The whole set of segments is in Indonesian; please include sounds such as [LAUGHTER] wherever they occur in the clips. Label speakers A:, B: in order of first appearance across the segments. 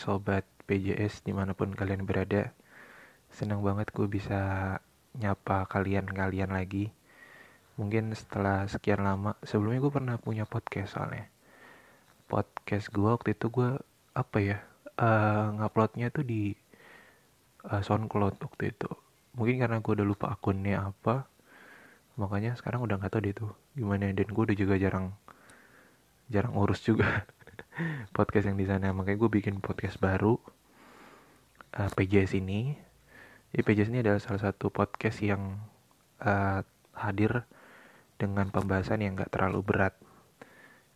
A: Sobat PJS di mana pun kalian berada Senang banget gue bisa nyapa kalian-kalian lagi. Mungkin setelah sekian lama Sebelumnya gue pernah punya podcast soalnya. Podcast gue waktu itu gue Apa ya uh, Nguploadnya tuh di uh, Soundcloud waktu itu. Mungkin karena gue udah lupa akunnya apa Makanya sekarang udah gak tau deh tuh Gimana. Dan gue udah juga jarang Jarang urus juga [LAUGHS] podcast yang di sana. Makanya gue bikin podcast baru uh, eh, PJS ini. Jadi PJS ini adalah salah satu podcast yang uh, hadir dengan pembahasan yang gak terlalu berat.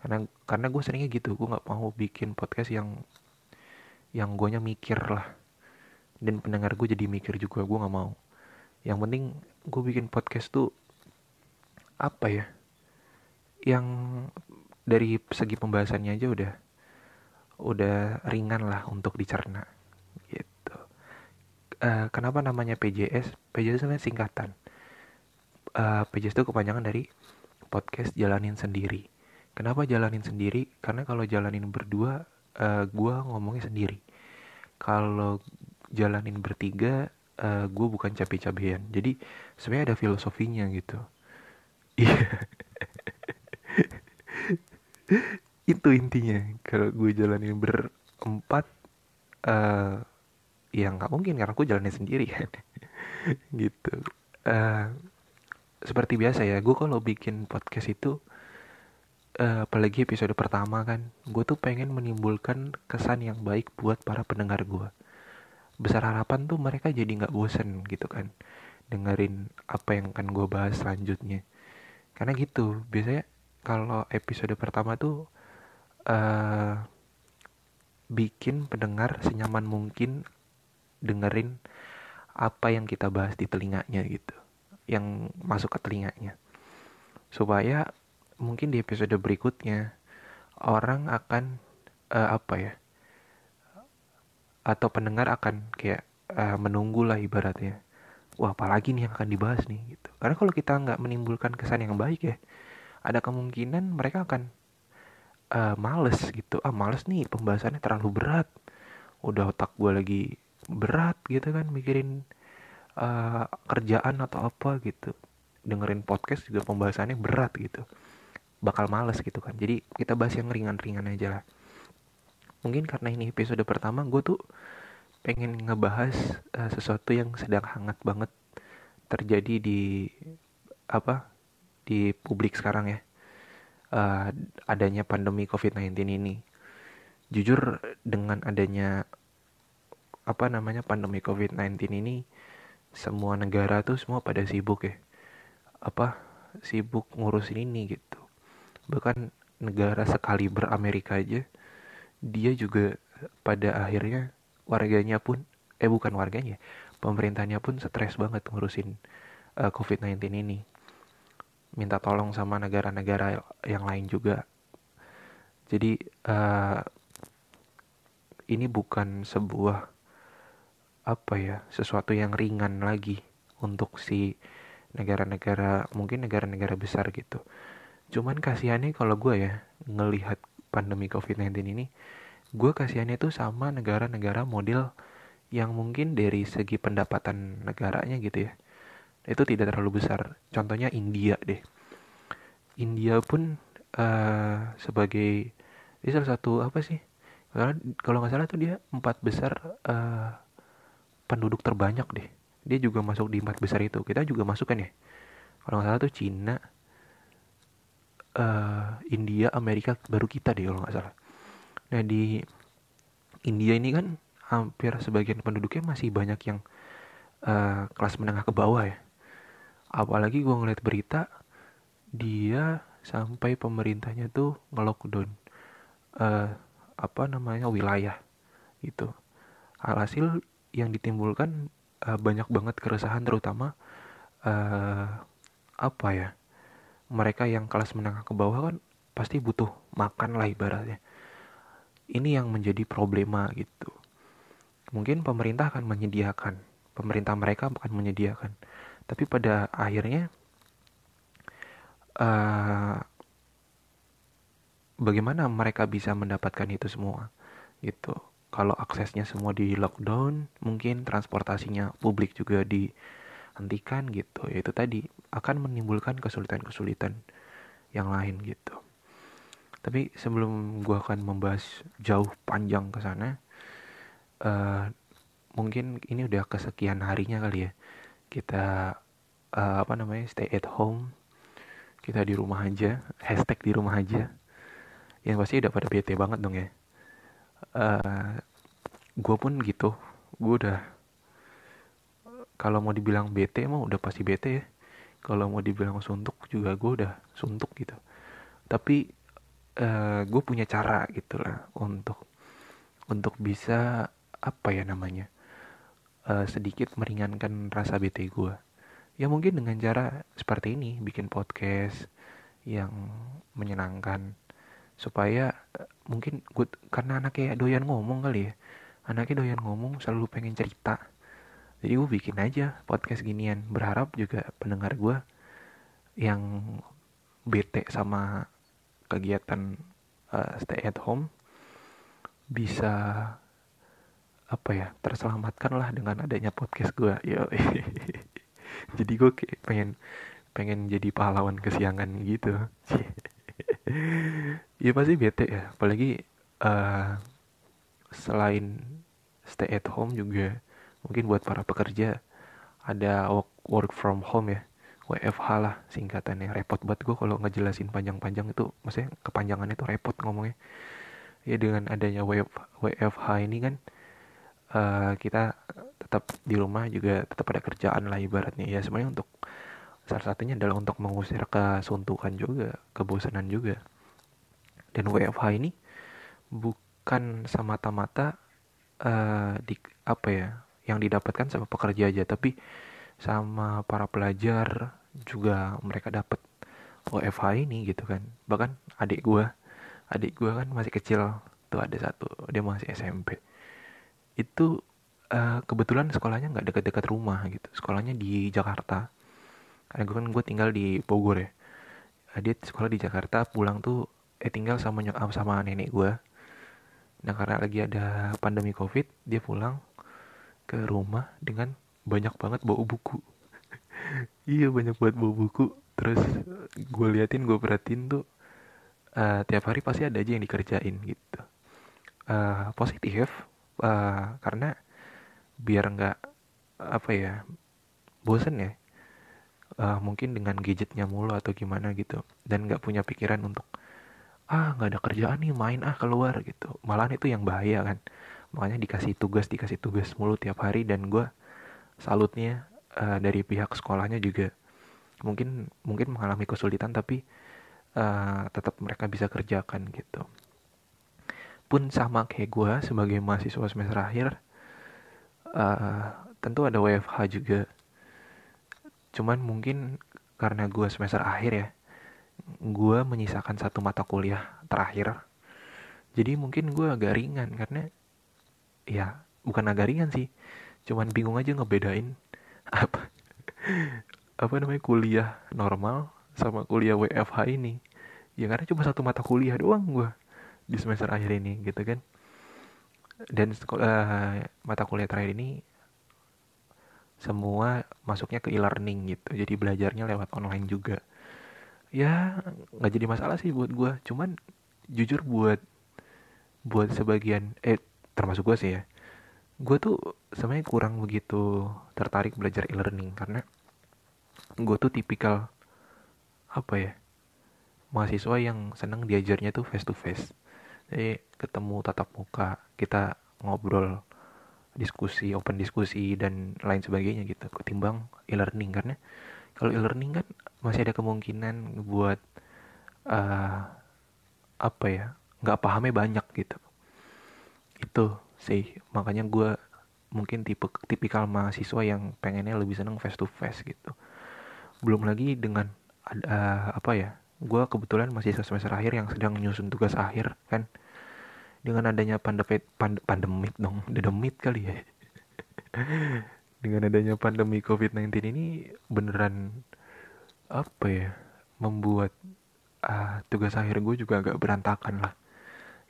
A: Karena karena gue seringnya gitu. Gue nggak mau bikin podcast yang yang gue mikir lah. Dan pendengar gue jadi mikir juga. Gue nggak mau. Yang penting gue bikin podcast tuh apa ya? Yang dari segi pembahasannya aja udah udah ringan lah untuk dicerna gitu. Uh, kenapa namanya PJS? PJS itu singkatan. Uh, eh, PJS itu kepanjangan dari podcast jalanin sendiri. Kenapa jalanin sendiri? Karena kalau jalanin berdua, uh, gue ngomongnya sendiri. Kalau jalanin bertiga, uh, gue bukan cabe-cabean. Jadi sebenarnya ada filosofinya gitu. Iya. [LAUGHS] [LAUGHS] itu intinya. Kalau gue jalanin berempat uh, ya nggak mungkin karena gue jalanin sendiri. Kan [LAUGHS] gitu. Uh, seperti biasa ya gue kalau bikin podcast itu uh, apalagi episode pertama kan gue tuh pengen menimbulkan kesan yang baik buat para pendengar gue. Besar harapan tuh mereka jadi nggak bosen gitu kan dengerin apa yang akan gue bahas selanjutnya. Karena gitu biasanya kalau episode pertama tuh uh, bikin pendengar senyaman mungkin dengerin apa yang kita bahas di telinganya gitu yang masuk ke telinganya. Supaya mungkin di episode berikutnya orang akan uh, apa ya atau pendengar akan kayak uh, menunggu lah ibaratnya. Wah apalagi nih yang akan dibahas nih gitu. Karena kalau kita nggak menimbulkan kesan yang baik ya ada kemungkinan mereka akan uh, males gitu. Ah males nih pembahasannya terlalu berat. Udah otak gue lagi berat gitu kan mikirin uh, kerjaan atau apa gitu. Dengerin podcast juga pembahasannya berat gitu. Bakal males gitu kan. Jadi kita bahas yang ringan-ringan aja lah. Mungkin karena ini episode pertama gue tuh pengen ngebahas uh, sesuatu yang sedang hangat banget terjadi di apa di publik sekarang ya uh, adanya pandemi COVID-19 ini. Jujur dengan adanya apa namanya pandemi COVID-19 ini semua negara tuh semua pada sibuk ya. Apa sibuk ngurusin ini gitu. Bahkan negara sekali beramerika aja dia juga pada akhirnya warganya pun eh bukan warganya pemerintahnya pun stres banget ngurusin uh, COVID-19 ini minta tolong sama negara-negara yang lain juga. Jadi uh, ini bukan sebuah apa ya sesuatu yang ringan lagi untuk si negara-negara mungkin negara-negara besar gitu. Cuman kasihannya kalau gue ya ngelihat pandemi COVID-19 ini, gue kasihannya tuh sama negara-negara model yang mungkin dari segi pendapatan negaranya gitu ya itu tidak terlalu besar. Contohnya India deh. India pun uh, sebagai ini salah satu apa sih? Kalau nggak salah tuh dia empat besar uh, penduduk terbanyak deh. Dia juga masuk di empat besar itu. Kita juga masuk kan ya. Kalau nggak salah tuh Cina uh, India Amerika baru kita deh kalau nggak salah. Nah di India ini kan hampir sebagian penduduknya masih banyak yang uh, kelas menengah ke bawah ya apalagi gue ngeliat berita dia sampai pemerintahnya tuh ngelockdown uh, apa namanya wilayah gitu. Alhasil yang ditimbulkan uh, banyak banget keresahan terutama uh, apa ya mereka yang kelas menengah ke bawah kan pasti butuh makan lah ibaratnya. Ini yang menjadi problema gitu. Mungkin pemerintah akan menyediakan pemerintah mereka akan menyediakan tapi pada akhirnya uh, bagaimana mereka bisa mendapatkan itu semua? Gitu. Kalau aksesnya semua di lockdown mungkin transportasinya publik juga dihentikan gitu. Yaitu tadi akan menimbulkan kesulitan-kesulitan yang lain gitu. Tapi sebelum gua akan membahas jauh panjang ke sana uh, mungkin ini udah kesekian harinya kali ya kita uh, apa namanya stay at home. Kita di rumah aja hashtag di rumah aja. Yang pasti udah pada bete banget dong ya. Uh, eh, gue pun gitu. Gue udah kalau mau dibilang bete emang udah pasti bete ya. Kalau mau dibilang suntuk juga gue udah suntuk gitu. Tapi uh, eh, gue punya cara gitu lah untuk untuk bisa apa ya namanya uh, sedikit meringankan rasa bete gue ya mungkin dengan cara seperti ini bikin podcast yang menyenangkan. Supaya uh, mungkin gue karena anaknya doyan ngomong kali ya. Anaknya doyan ngomong selalu pengen cerita. Jadi gue bikin aja podcast ginian. Berharap juga pendengar gue yang bete sama kegiatan uh, stay at home bisa apa ya terselamatkan lah dengan adanya podcast gue yo [LAUGHS] jadi gue kayak pengen pengen jadi pahlawan kesiangan gitu. [LAUGHS] Ya pasti bete ya. Apalagi uh, selain stay at home juga mungkin buat para pekerja ada work, work from home ya. WFH lah singkatannya. Repot banget gue kalau ngejelasin panjang-panjang itu maksudnya kepanjangan itu repot ngomongnya. Ya dengan adanya WF, WFH ini kan uh, kita tetap di rumah juga tetap ada kerjaan lah ibaratnya. Ya sebenarnya untuk salah satunya adalah untuk mengusir kesuntukan juga kebosanan juga. Dan WFH ini bukan semata-mata uh, di apa ya yang didapatkan sama pekerja aja tapi sama para pelajar juga mereka dapat WFH ini gitu kan. Bahkan adik gua adik gua kan masih kecil tuh ada satu dia masih SMP itu uh, kebetulan sekolahnya nggak dekat-dekat rumah gitu. Sekolahnya di Jakarta. Karena gue kan gue tinggal di Bogor ya. Nah, dia sekolah di Jakarta pulang tuh eh tinggal sama nyokap sama nenek gue nah karena lagi ada pandemi covid dia pulang ke rumah dengan banyak banget bawa buku. [LAUGHS] Iya banyak banget bawa buku. Terus gue liatin gue perhatiin tuh uh, tiap hari pasti ada aja yang dikerjain gitu. Uh, positif uh, karena biar nggak apa ya bosen ya. Uh, mungkin dengan gadgetnya mulu atau gimana gitu. Dan nggak punya pikiran untuk ah nggak ada kerjaan nih main ah keluar gitu. Malahan itu yang bahaya kan. Makanya dikasih tugas dikasih tugas mulu tiap hari. Dan gue salutnya uh, dari pihak sekolahnya juga. Mungkin mungkin mengalami kesulitan tapi uh, tetap mereka bisa kerjakan gitu pun sama kayak gue sebagai mahasiswa semester akhir uh, tentu ada WFH juga. Cuman mungkin karena gue semester akhir ya gue menyisakan satu mata kuliah terakhir. Jadi mungkin gue agak ringan karena ya bukan agak ringan sih. Cuman bingung aja ngebedain apa apa namanya kuliah normal sama kuliah WFH ini. Ya karena cuma satu mata kuliah doang gue di semester akhir ini gitu kan. Dan uh, mata kuliah terakhir ini semua masuknya ke e-learning gitu. Jadi belajarnya lewat online juga. Ya nggak jadi masalah sih buat gue cuman jujur buat buat sebagian eh termasuk gue sih ya gue tuh sebenarnya kurang begitu tertarik belajar e-learning. Karena gue tuh tipikal apa ya mahasiswa yang seneng diajarnya tuh face to face jadi ketemu tatap muka kita ngobrol diskusi open diskusi dan lain sebagainya gitu. Ketimbang e-learning karena kalau e-learning kan masih ada kemungkinan buat uh, apa ya nggak pahamnya banyak gitu. Itu sih. Makanya gue mungkin tipe tipikal mahasiswa yang pengennya lebih seneng face to face gitu. Belum lagi dengan ada apa ya gue kebetulan masih semester akhir yang sedang menyusun tugas akhir kan dengan adanya pandemi pand, pandemik dong dedemit kali ya. [LAUGHS] Dengan adanya pandemi covid-19 ini beneran apa ya membuat uh, tugas akhir gue juga agak berantakan lah.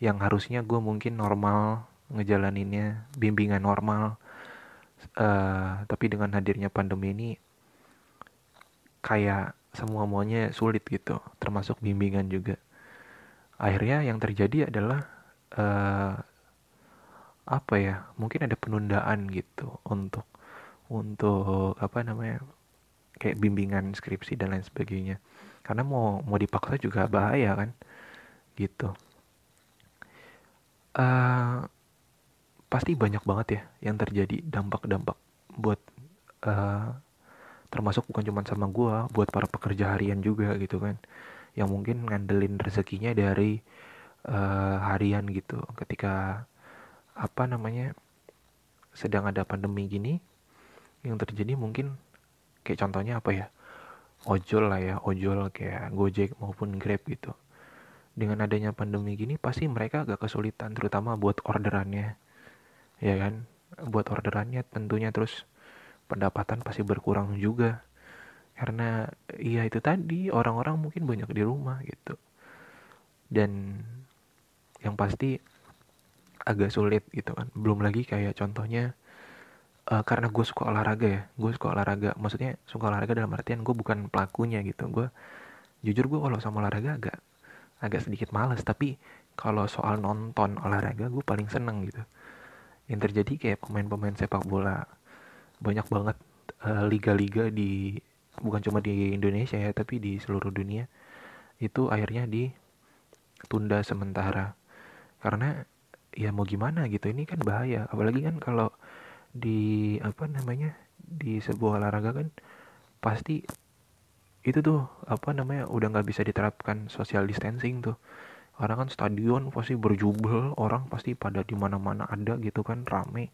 A: Yang harusnya gue mungkin normal ngejalaninnya bimbingan normal uh, tapi dengan hadirnya pandemi ini kayak semua maunya sulit gitu termasuk bimbingan juga. Akhirnya yang terjadi adalah uh, apa ya mungkin ada penundaan gitu untuk untuk apa namanya kayak bimbingan skripsi dan lain sebagainya. Karena mau mau dipaksa juga bahaya kan gitu. Uh, pasti banyak banget ya yang terjadi dampak-dampak buat uh, termasuk bukan cuma sama gue buat para pekerja harian juga gitu kan. Yang mungkin ngandelin rezekinya dari uh, harian gitu. Ketika apa namanya sedang ada pandemi gini yang terjadi mungkin kayak contohnya apa ya ojol lah ya ojol kayak gojek maupun grab gitu. Dengan adanya pandemi gini pasti mereka agak kesulitan terutama buat orderannya ya kan? Buat orderannya tentunya terus pendapatan pasti berkurang juga. Karena iya itu tadi orang-orang mungkin banyak di rumah gitu. Dan yang pasti agak sulit gitu kan. Belum lagi kayak contohnya uh, karena gue suka olahraga ya. Gue suka olahraga maksudnya suka olahraga dalam artian gue bukan pelakunya gitu. Gue jujur gue kalau sama olahraga agak agak sedikit males. Tapi kalau soal nonton olahraga gue paling seneng gitu. Yang terjadi kayak pemain-pemain sepak bola banyak banget eh, liga-liga uh, di bukan cuma di Indonesia ya tapi di seluruh dunia itu akhirnya ditunda sementara karena ya mau gimana gitu ini kan bahaya. Apalagi kan kalau di apa namanya di sebuah olahraga kan pasti itu tuh apa namanya udah nggak bisa diterapkan social distancing tuh. Karena kan stadion pasti berjubel orang pasti pada di mana mana ada gitu kan rame.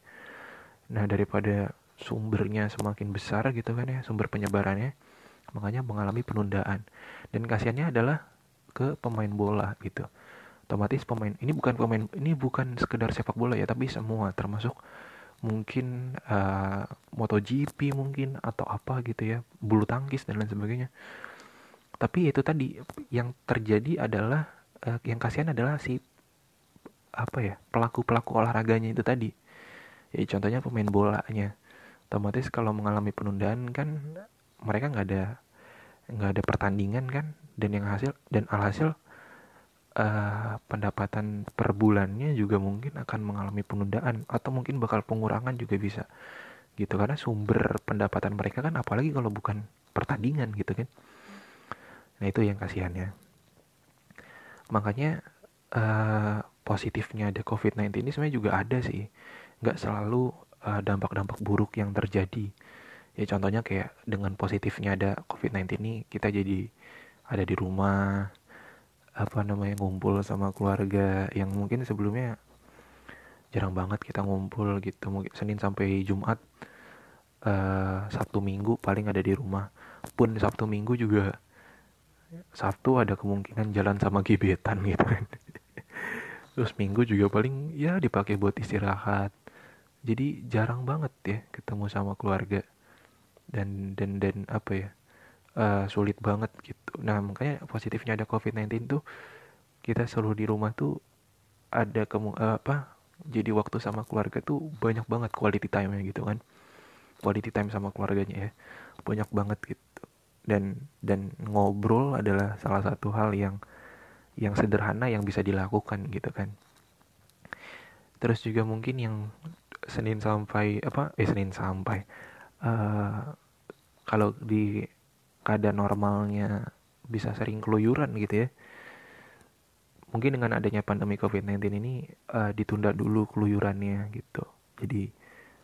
A: Nah daripada sumbernya semakin besar gitu kan ya sumber penyebarannya makanya mengalami penundaan. Dan kasihannya adalah ke pemain bola gitu otomatis pemain ini bukan pemain ini bukan sekedar sepak bola ya tapi semua termasuk mungkin uh, MotoGP mungkin atau apa gitu ya bulu tangkis dan lain sebagainya. Tapi itu tadi yang terjadi adalah uh, yang kasihan adalah si apa ya pelaku pelaku olahraganya itu tadi. Ya contohnya pemain bolanya. Otomatis kalau mengalami penundaan kan mereka nggak ada nggak ada pertandingan kan dan yang hasil dan alhasil uh, pendapatan per bulannya juga mungkin akan mengalami penundaan atau mungkin bakal pengurangan juga bisa gitu. Karena sumber pendapatan mereka kan apalagi kalau bukan pertandingan gitu kan. Nah itu yang kasihannya. Makanya uh, positifnya ada COVID-19 ini sebenarnya juga ada sih. Nggak selalu Eh, dampak-dampak uh, buruk yang terjadi. Ya contohnya kayak dengan positifnya ada COVID-19 ini kita jadi ada di rumah apa namanya ngumpul sama keluarga yang mungkin sebelumnya jarang banget kita ngumpul gitu. Mungkin Senin sampai Jumat uh, Sabtu Minggu paling ada di rumah. Pun Sabtu Minggu juga Sabtu ada kemungkinan jalan sama gebetan [LAUGHS] gitu kan. Terus Minggu juga paling ya dipakai buat istirahat. Jadi jarang banget ya ketemu sama keluarga. Dan dan dan apa ya uh, sulit banget gitu. Nah makanya positifnya ada covid-19 tuh kita selalu di rumah tuh ada kemu uh, apa jadi waktu sama keluarga tuh banyak banget quality time nya gitu kan. Quality time sama keluarganya ya. Banyak banget gitu. Dan dan ngobrol adalah salah satu hal yang yang sederhana yang bisa dilakukan gitu kan. Terus juga mungkin yang Senin sampai apa eh Senin sampai uh, kalau di keadaan normalnya bisa sering keluyuran gitu ya. Mungkin dengan adanya pandemi COVID-19 ini uh, ditunda dulu keluyurannya gitu. Jadi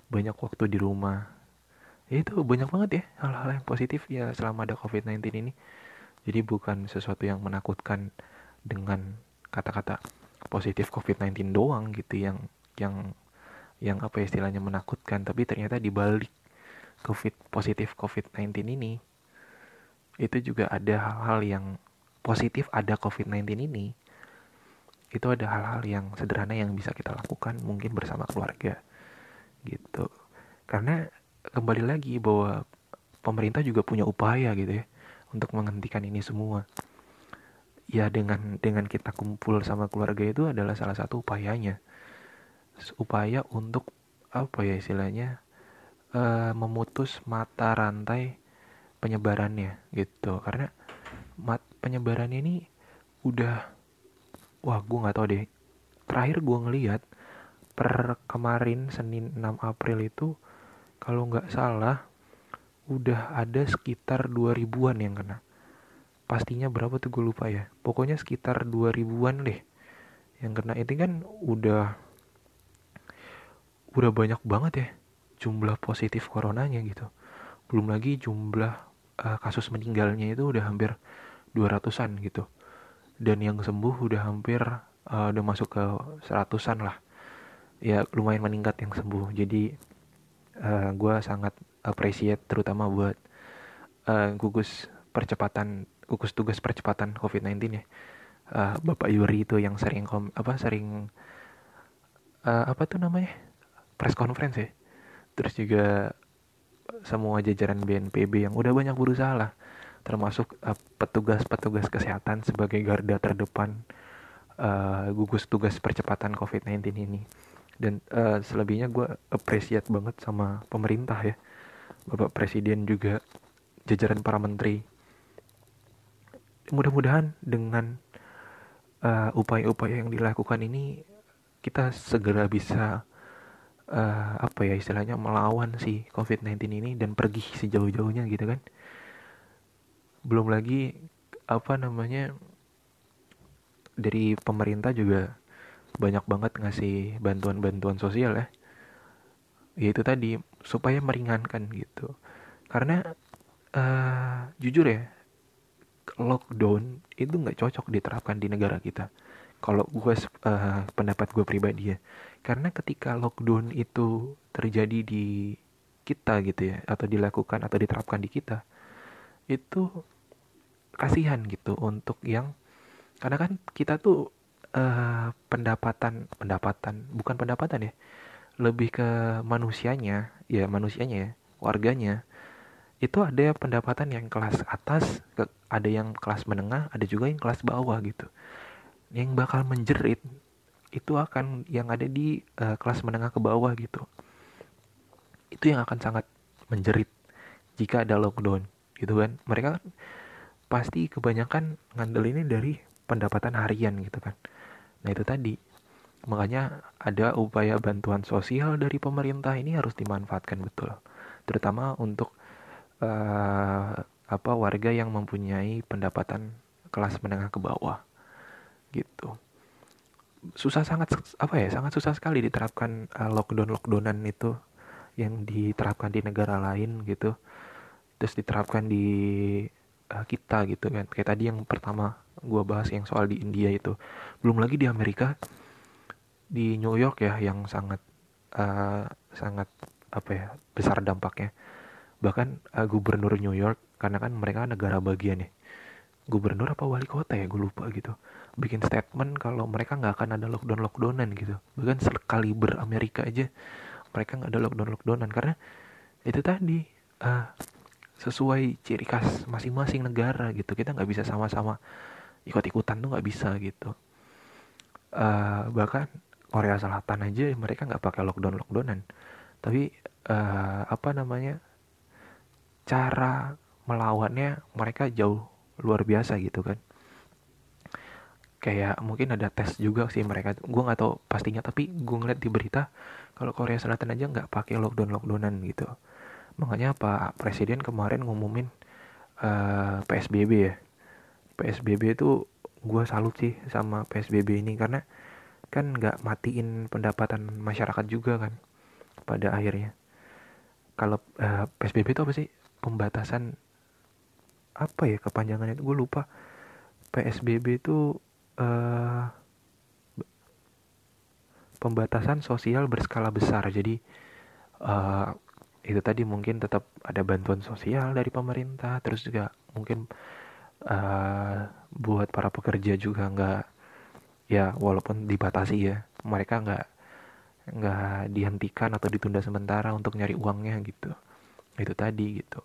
A: banyak waktu di rumah. Ya itu banyak banget ya hal-hal yang positif ya selama ada COVID-19 ini. Jadi bukan sesuatu yang menakutkan dengan kata-kata positif COVID-19 doang gitu yang yang yang apa istilahnya menakutkan. Tapi ternyata di balik covid positif covid-19 ini itu juga ada hal-hal yang positif ada covid-19 ini. Itu ada hal-hal yang sederhana yang bisa kita lakukan mungkin bersama keluarga gitu. Karena kembali lagi bahwa pemerintah juga punya upaya gitu ya untuk menghentikan ini semua. Ya dengan dengan kita kumpul sama keluarga itu adalah salah satu upayanya. Upaya untuk apa ya istilahnya uh, memutus mata rantai penyebarannya gitu. Karena mat penyebaran ini udah wah gue nggak tahu deh. Terakhir gue ngeliat per kemarin Senin 6 April itu kalau nggak salah udah ada sekitar 2000-an yang kena. Pastinya berapa tuh gue lupa ya. Pokoknya sekitar 2000-an deh yang kena. Itu kan udah udah banyak banget ya jumlah positif coronanya gitu belum lagi jumlah uh, kasus meninggalnya itu udah hampir 200-an gitu. Dan yang sembuh udah hampir uh, udah masuk ke seratusan lah. Ya lumayan meningkat yang sembuh. Jadi uh, gue sangat appreciate terutama buat uh, gugus percepatan gugus tugas percepatan COVID-19 ya. Uh, Bapak Yuri itu yang sering kom apa sering uh, apa tuh namanya? Press conference ya. Terus juga semua jajaran BNPB yang udah banyak berusaha lah termasuk uh, petugas-petugas kesehatan sebagai garda terdepan uh, gugus tugas percepatan COVID-19 ini. Dan uh, selebihnya gue appreciate banget sama pemerintah ya, Bapak Presiden juga jajaran para menteri. Mudah-mudahan dengan upaya-upaya uh, yang dilakukan ini kita segera bisa uh, apa ya istilahnya melawan si COVID-19 ini dan pergi sejauh-jauhnya gitu kan. Belum lagi apa namanya dari pemerintah juga banyak banget ngasih bantuan-bantuan sosial ya. Yaitu tadi supaya meringankan gitu. Karena uh, jujur ya lockdown itu nggak cocok diterapkan di negara kita. Kalau gue uh, pendapat gue pribadi ya karena ketika lockdown itu terjadi di kita gitu ya atau dilakukan atau diterapkan di kita itu kasihan gitu untuk yang karena kan kita tuh uh, pendapatan pendapatan bukan pendapatan ya lebih ke manusianya ya manusianya ya warganya itu ada pendapatan yang kelas atas ada yang kelas menengah ada juga yang kelas bawah gitu yang bakal menjerit itu akan yang ada di uh, kelas menengah ke bawah gitu itu yang akan sangat menjerit jika ada lockdown gitu kan mereka kan pasti kebanyakan ngandel ini dari pendapatan harian gitu kan. Nah itu tadi makanya ada upaya bantuan sosial dari pemerintah ini harus dimanfaatkan betul, terutama untuk uh, apa warga yang mempunyai pendapatan kelas menengah ke bawah gitu. Susah sangat apa ya sangat susah sekali diterapkan uh, lockdown lockdownan itu yang diterapkan di negara lain gitu. Terus diterapkan di uh, kita gitu kan. Kayak tadi yang pertama gue bahas yang soal di India itu. Belum lagi di Amerika di New York ya yang sangat uh, sangat apa ya besar dampaknya. Bahkan uh, gubernur New York karena kan mereka negara bagian ya. Gubernur apa wali kota ya? Gue lupa gitu bikin statement kalau mereka nggak akan ada lockdown lockdownan gitu. Bahkan sekali ber Amerika aja mereka nggak ada lockdown lockdownan. Karena itu tadi uh, sesuai ciri khas masing-masing negara gitu. Kita nggak bisa sama-sama ikut-ikutan tuh nggak bisa gitu. Uh, bahkan Korea Selatan aja mereka nggak pakai lockdown lockdownan. Tapi uh, apa namanya cara melawannya mereka jauh luar biasa gitu kan kayak mungkin ada tes juga sih mereka. Gue nggak tahu pastinya tapi gue ngeliat di berita kalau Korea Selatan aja nggak pakai lockdown lockdownan gitu. Makanya Pak Presiden kemarin ngumumin uh, eh, PSBB ya. PSBB itu gue salut sih sama PSBB ini karena kan nggak matiin pendapatan masyarakat juga kan pada akhirnya. Kalau uh, eh, PSBB itu apa sih? Pembatasan apa ya kepanjangannya itu? Gue lupa. PSBB itu uh, pembatasan sosial berskala besar. Jadi uh, itu tadi mungkin tetap ada bantuan sosial dari pemerintah terus juga mungkin uh, buat para pekerja juga nggak ya walaupun dibatasi ya mereka nggak nggak dihentikan atau ditunda sementara untuk nyari uangnya gitu. Itu tadi gitu.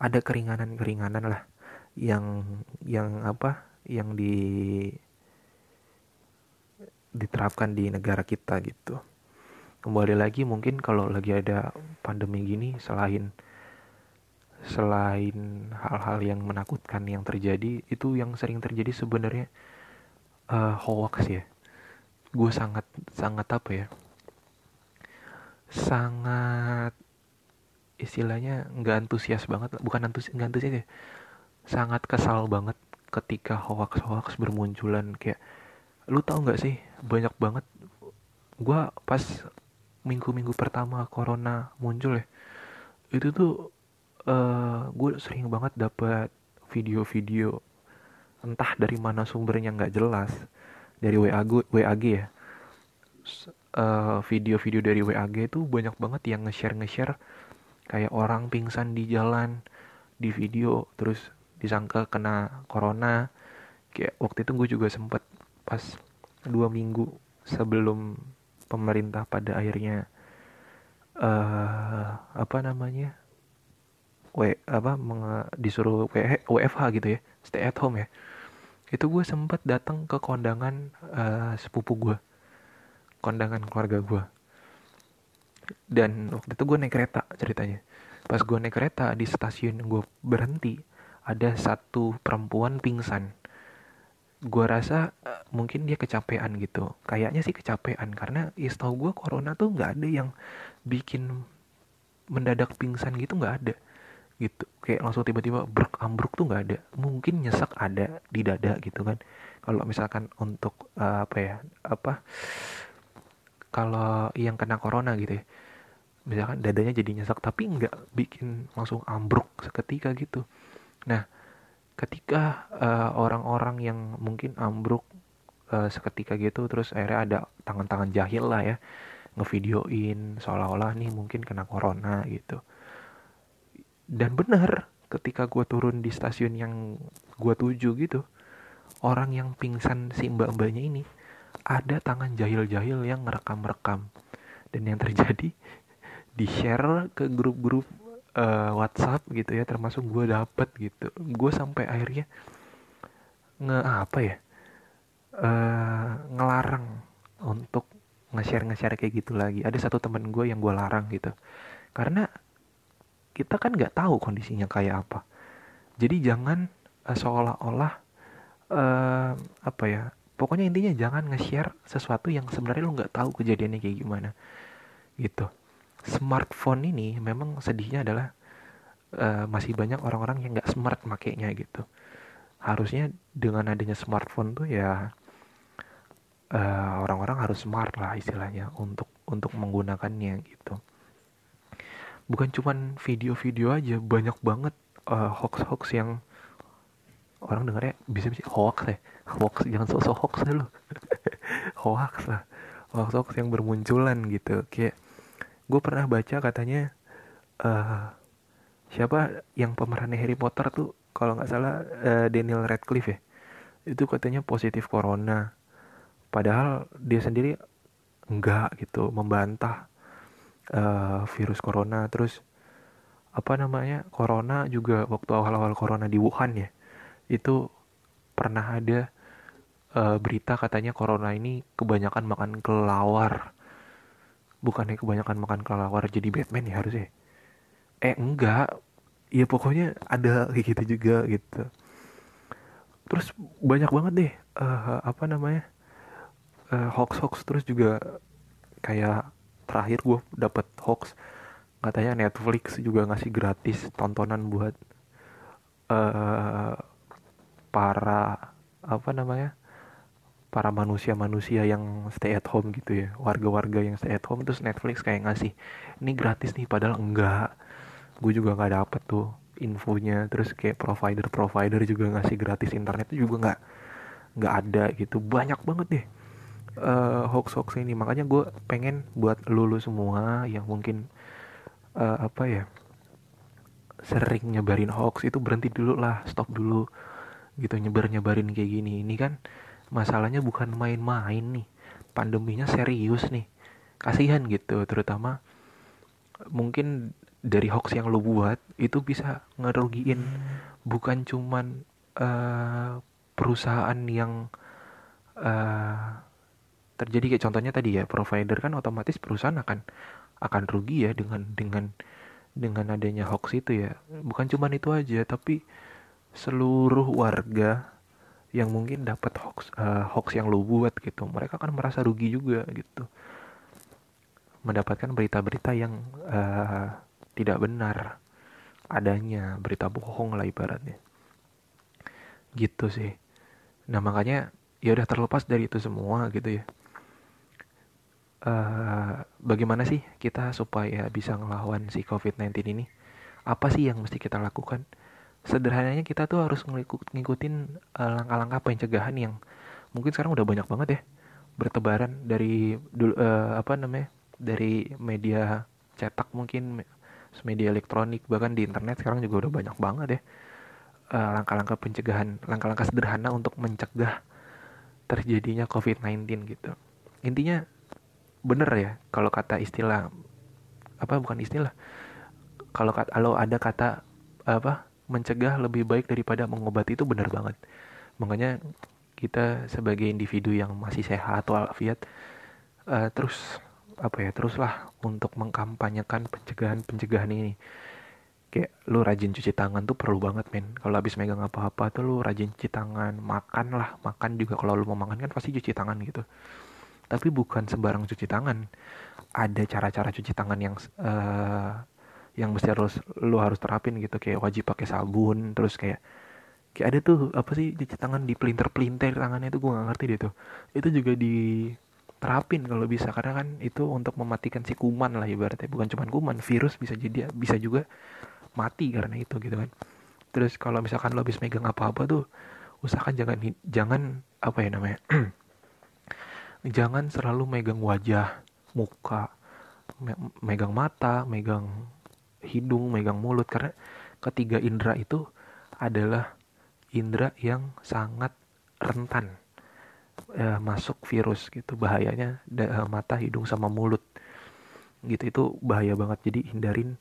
A: Ada keringanan keringanan lah yang yang apa yang di diterapkan di negara kita gitu. Kembali lagi mungkin kalau lagi ada pandemi gini selain selain hal-hal yang menakutkan yang terjadi itu yang sering terjadi sebenarnya uh, hoax ya. Gue sangat sangat apa ya sangat istilahnya nggak antusias banget bukan antusias nggak antusias ya sangat kesal banget ketika hoax hoax bermunculan kayak lu tau nggak sih banyak banget gue pas minggu-minggu pertama corona muncul ya itu tuh uh, eh, gue sering banget dapat video-video entah dari mana sumbernya nggak jelas dari WAG WAG ya. Uh, video-video dari WAG itu banyak banget yang nge-share nge-share kayak orang pingsan di jalan di video terus disangka kena corona. Kayak waktu itu gue juga sempet pas dua minggu sebelum pemerintah pada akhirnya uh, apa namanya w apa meng, disuruh w, WFH gitu ya stay at home ya. Itu gue sempet datang ke kondangan uh, sepupu gue kondangan keluarga gue dan waktu itu gue naik kereta ceritanya. Pas gue naik kereta di stasiun gue berhenti ada satu perempuan pingsan. Gue rasa uh, mungkin dia kecapean gitu. Kayaknya sih kecapean karena ya gue corona tuh nggak ada yang bikin mendadak pingsan gitu nggak ada. Gitu. Kayak langsung tiba-tiba bruk ambruk tuh nggak ada. Mungkin nyesek ada di dada gitu kan. Kalau misalkan untuk uh, apa ya apa kalau yang kena corona gitu ya. Misalkan dadanya jadi nyesek tapi nggak bikin langsung ambruk seketika gitu nah ketika uh, orang-orang yang mungkin ambruk uh, seketika gitu terus akhirnya ada tangan-tangan jahil lah ya ngevideoin seolah-olah nih mungkin kena corona gitu. Dan benar ketika gue turun di stasiun yang gue tuju gitu orang yang pingsan si mbak-mbaknya ini ada tangan jahil-jahil yang ngerekam-rekam. Dan yang terjadi di share ke grup-grup uh, WhatsApp gitu ya termasuk gue dapet gitu. Gue sampai akhirnya nge apa ya uh, ngelarang untuk nge-share nge-share kayak gitu lagi. Ada satu temen gue yang gue larang gitu. Karena kita kan nggak tahu kondisinya kayak apa. Jadi jangan uh, seolah-olah uh, apa ya pokoknya intinya jangan nge-share sesuatu yang sebenarnya lo nggak tahu kejadiannya kayak gimana gitu smartphone ini memang sedihnya adalah uh, masih banyak orang-orang yang nggak smart makainya gitu. Harusnya dengan adanya smartphone tuh ya uh, orang-orang harus smart lah istilahnya untuk untuk menggunakannya gitu. Bukan cuman video-video aja banyak banget uh, hoax-hoax yang orang dengarnya bisa bisa hoax ya hoax jangan sosok hoax ya lo [LAUGHS] hoax lah hoax hoax yang bermunculan gitu kayak gue pernah baca katanya uh, siapa yang pemerannya Harry Potter tuh kalau nggak salah uh, Daniel Radcliffe ya? Itu katanya positif corona. Padahal dia sendiri enggak gitu membantah uh, virus corona. Terus apa namanya corona juga waktu awal-awal corona di Wuhan ya itu pernah ada uh, berita katanya corona ini kebanyakan makan kelawar bukannya kebanyakan makan kelawar jadi Batman ya harusnya? Eh enggak. Ya pokoknya ada kayak gitu juga gitu. Terus banyak banget deh uh, apa namanya uh, hoax hoax. Terus juga kayak terakhir gue dapet hoax. Katanya Netflix juga ngasih gratis tontonan buat uh, para apa namanya para manusia-manusia yang stay at home gitu ya warga-warga yang stay at home terus Netflix kayak ngasih ini gratis nih padahal enggak. Gue juga nggak dapet tuh infonya terus kayak provider-provider juga ngasih gratis internet juga nggak nggak ada gitu. Banyak banget deh uh, hoax hoax ini. Makanya gue pengen buat lulu semua yang mungkin uh, apa ya sering nyebarin hoax itu berhenti dulu lah stop dulu gitu nyebar nyebarin kayak gini. Ini kan masalahnya bukan main-main nih. Pandeminya serius nih. Kasihan gitu terutama mungkin dari hoax yang lo buat itu bisa ngerugiin bukan cuman uh, perusahaan yang uh, terjadi. Kayak contohnya tadi ya provider kan otomatis perusahaan akan akan rugi ya dengan dengan dengan adanya hoax itu ya. Bukan cuma itu aja tapi seluruh warga yang mungkin dapat hoax uh, hoax yang lo buat gitu. Mereka akan merasa rugi juga gitu. Mendapatkan berita-berita yang uh, tidak benar adanya berita bohong lah ibaratnya. Gitu sih. Nah makanya ya udah terlepas dari itu semua gitu ya. Uh, bagaimana sih kita supaya bisa ngelawan si COVID-19 ini? Apa sih yang mesti kita lakukan? Sederhananya kita tuh harus ngikutin uh, langkah-langkah pencegahan yang mungkin sekarang udah banyak banget ya bertebaran dari dulu uh, apa namanya dari media cetak mungkin media elektronik bahkan di internet sekarang juga udah banyak banget ya langkah-langkah uh, pencegahan langkah-langkah sederhana untuk mencegah terjadinya COVID-19 gitu. Intinya bener ya kalau kata istilah apa bukan istilah kalau kalau ada kata apa mencegah lebih baik daripada mengobati itu benar banget. Makanya kita sebagai individu yang masih sehat walafiat uh, terus apa ya teruslah untuk mengkampanyekan pencegahan pencegahan ini. Kayak lu rajin cuci tangan tuh perlu banget men. Kalau habis megang apa-apa tuh lu rajin cuci tangan makan lah. Makan juga kalau lu mau makan kan pasti cuci tangan gitu. Tapi bukan sembarang cuci tangan. Ada cara-cara cuci tangan yang uh, yang mesti harus lu harus terapin gitu. Kayak wajib pakai sabun terus kayak kayak ada tuh apa sih cuci tangan di pelinter pelinter tangannya itu gue gak ngerti deh tuh. Itu juga diterapin kalau bisa karena kan itu untuk mematikan si kuman lah ibaratnya. Bukan cuma kuman virus bisa jadi bisa juga mati karena itu gitu kan. Terus kalau misalkan lo habis megang apa-apa tuh usahakan jangan jangan apa ya namanya [CLEARS THROAT] jangan selalu megang wajah, muka, me megang mata, megang hidung, megang mulut. Karena ketiga indera itu adalah indera yang sangat rentan e, masuk virus gitu. Bahayanya da, e, mata, hidung sama mulut gitu. Itu bahaya banget. Jadi hindarin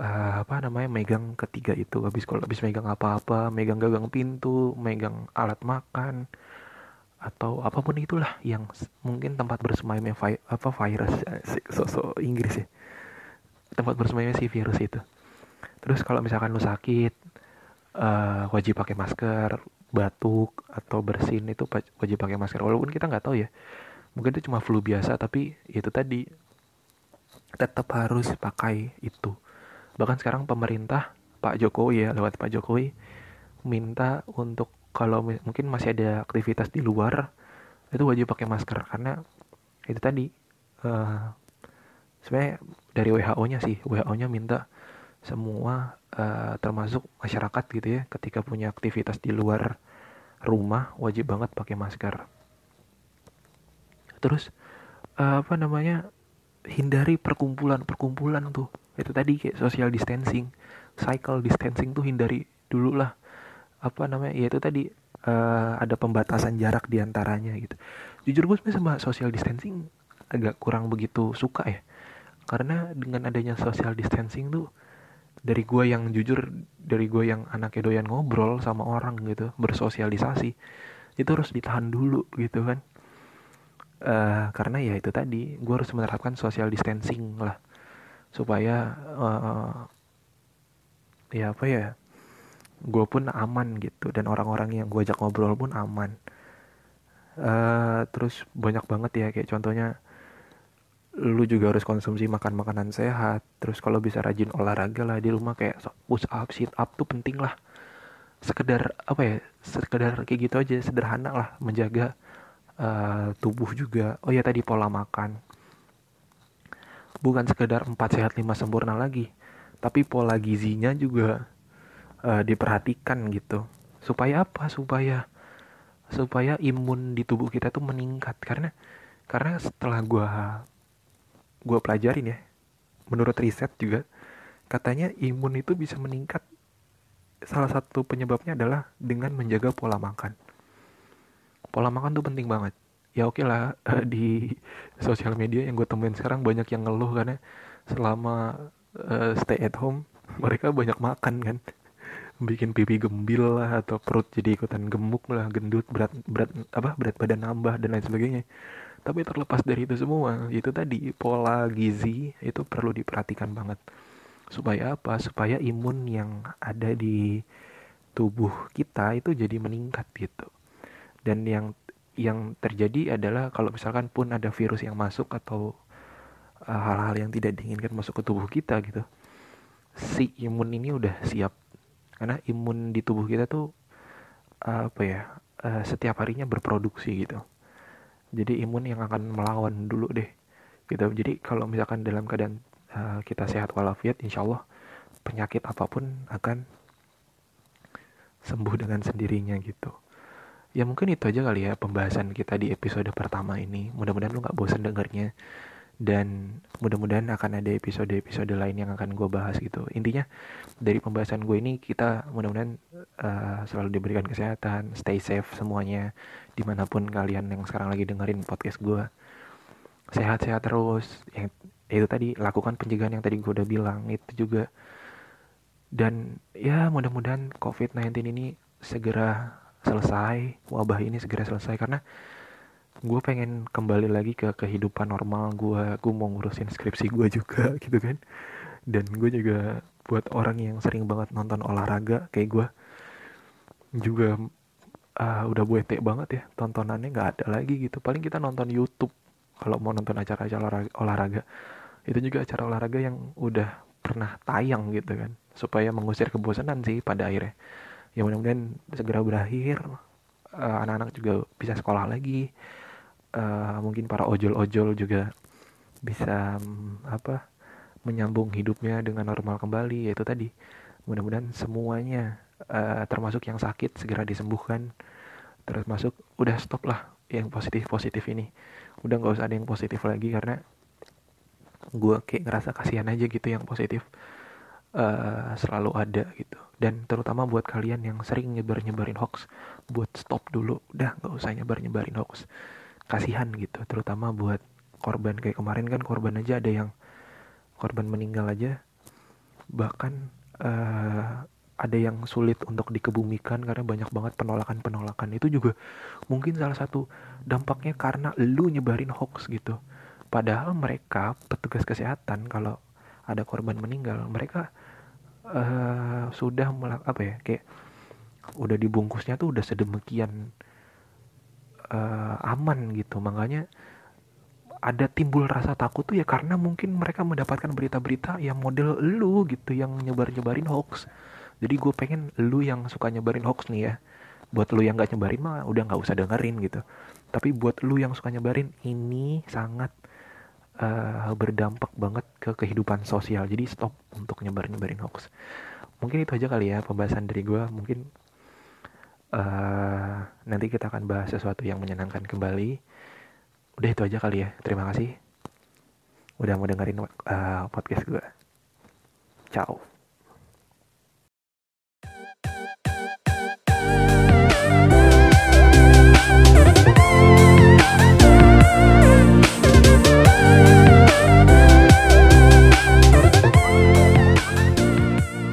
A: uh, apa namanya megang ketiga itu. Habis kalau habis megang apa-apa megang gagang pintu megang alat makan atau apa pun itulah yang mungkin tempat bersemayamnya vi apa virus. [LAUGHS] Sosok Inggris ya tempat bersemayamnya si virus itu. Terus kalau misalkan lu sakit uh, wajib pakai masker batuk atau bersin itu wajib pakai masker. Walaupun kita nggak tahu ya mungkin itu cuma flu biasa tapi itu tadi tetap harus pakai itu. Bahkan sekarang pemerintah Pak Jokowi ya lewat Pak Jokowi minta untuk kalau mungkin masih ada aktivitas di luar itu wajib pakai masker. Karena itu tadi uh, sebenarnya dari WHO-nya sih. WHO-nya minta semua uh, termasuk masyarakat gitu ya ketika punya aktivitas di luar rumah wajib banget pakai masker. Terus uh, apa namanya hindari perkumpulan perkumpulan tuh. Itu tadi kayak social distancing cycle distancing tuh hindari dulu lah. Apa namanya ya itu tadi uh, ada pembatasan jarak di antaranya gitu. Jujur gue sebenarnya sama social distancing agak kurang begitu suka ya karena dengan adanya social distancing tuh dari gue yang jujur dari gue yang anaknya doyan ngobrol sama orang gitu bersosialisasi itu harus ditahan dulu gitu kan. Uh, karena ya itu tadi gue harus menerapkan social distancing lah. Supaya uh, ya apa ya gue pun aman gitu. Dan orang-orang yang gue ajak ngobrol pun aman. Uh, terus banyak banget ya kayak contohnya lu juga harus konsumsi makan makanan sehat. Terus kalau bisa rajin olahraga lah di rumah kayak push up sit up tuh penting lah. Sekedar apa ya sekedar kayak gitu aja sederhana lah menjaga uh, tubuh juga. Oh ya tadi pola makan. Bukan sekedar empat sehat lima sempurna lagi tapi pola gizinya juga uh, diperhatikan gitu. Supaya apa? Supaya supaya imun di tubuh kita tuh meningkat. Karena karena setelah gue pelajarin ya menurut riset juga katanya imun itu bisa meningkat. Salah satu penyebabnya adalah dengan menjaga pola makan. Pola makan tuh penting banget. Ya oke okay lah di sosial media yang gue temuin sekarang banyak yang ngeluh karena selama uh, stay at home [LAUGHS] mereka banyak makan kan. Bikin pipi gembil lah atau perut jadi ikutan gemuk lah gendut berat berat apa berat badan nambah dan lain sebagainya tapi terlepas dari itu semua itu tadi pola gizi itu perlu diperhatikan banget. Supaya apa? Supaya imun yang ada di tubuh kita itu jadi meningkat gitu. Dan yang yang terjadi adalah kalau misalkan pun ada virus yang masuk atau eh, hal-hal uh, yang tidak diinginkan masuk ke tubuh kita gitu si imun ini udah siap. Karena imun di tubuh kita tuh apa ya uh, setiap harinya berproduksi gitu jadi imun yang akan melawan dulu deh gitu. Jadi kalau misalkan dalam keadaan uh, kita sehat walafiat insya Allah penyakit apa pun akan sembuh dengan sendirinya gitu. Ya mungkin itu aja kali ya pembahasan kita di episode pertama ini. Mudah-mudahan lu nggak bosan dengarnya dan mudah-mudahan akan ada episode-episode lain yang akan gue bahas gitu. Intinya dari pembahasan gue ini kita mudah-mudahan uh, selalu diberikan kesehatan stay safe semuanya. Di mana pun kalian yang sekarang lagi dengerin podcast gue sehat-sehat terus. Yang itu tadi lakukan pencegahan yang tadi gue udah bilang itu juga. Dan ya mudah-mudahan covid-19 ini segera selesai wabah ini segera selesai karena gue pengen kembali lagi ke kehidupan normal gue gue mau ngurusin skripsi gue juga [LAUGHS] gitu kan. Dan gue juga buat orang yang sering banget nonton olahraga kayak gue juga uh, udah bete banget ya tontonannya nggak ada lagi gitu. Paling kita nonton YouTube kalau mau nonton acara-acara olahraga, olahraga. Itu juga acara olahraga yang udah pernah tayang gitu kan supaya mengusir kebosanan sih pada akhirnya. Ya mudah-mudahan segera berakhir. Eh, anak-anak uh, juga bisa sekolah lagi uh, mungkin para ojol-ojol juga bisa um, apa menyambung hidupnya dengan normal kembali yaitu tadi. Mudah-mudahan semuanya uh, termasuk yang sakit segera disembuhkan. Terus masuk udah stop lah yang positif positif ini. Udah nggak usah ada yang positif lagi karena gue kayak ngerasa kasihan aja gitu yang positif uh, selalu ada gitu. Dan terutama buat kalian yang sering nyebar nyebarin hoax buat stop dulu. Udah nggak usah nyebar nyebarin hoax kasihan gitu terutama buat korban. Kayak kemarin kan korban aja ada yang korban meninggal aja. Bahkan uh, ada yang sulit untuk dikebumikan karena banyak banget penolakan-penolakan. Itu juga mungkin salah satu dampaknya karena lu nyebarin hoax gitu. Padahal mereka petugas kesehatan kalau ada korban meninggal mereka uh, sudah melak apa ya kayak udah dibungkusnya tuh udah sedemikian uh, aman gitu. Makanya ada timbul rasa takut tuh ya karena mungkin mereka mendapatkan berita-berita yang model lu gitu yang nyebar-nyebarin hoax. Jadi gue pengen lu yang suka nyebarin hoax nih ya. Buat lu yang gak nyebarin mah udah nggak usah dengerin gitu. Tapi buat lu yang suka nyebarin ini sangat uh, berdampak banget ke kehidupan sosial. Jadi stop untuk nyebar-nyebarin hoax. Mungkin itu aja kali ya pembahasan dari gue mungkin uh, nanti kita akan bahas sesuatu yang menyenangkan kembali. Udah itu aja kali ya. Terima kasih. Udah mau dengerin uh, podcast gue ciao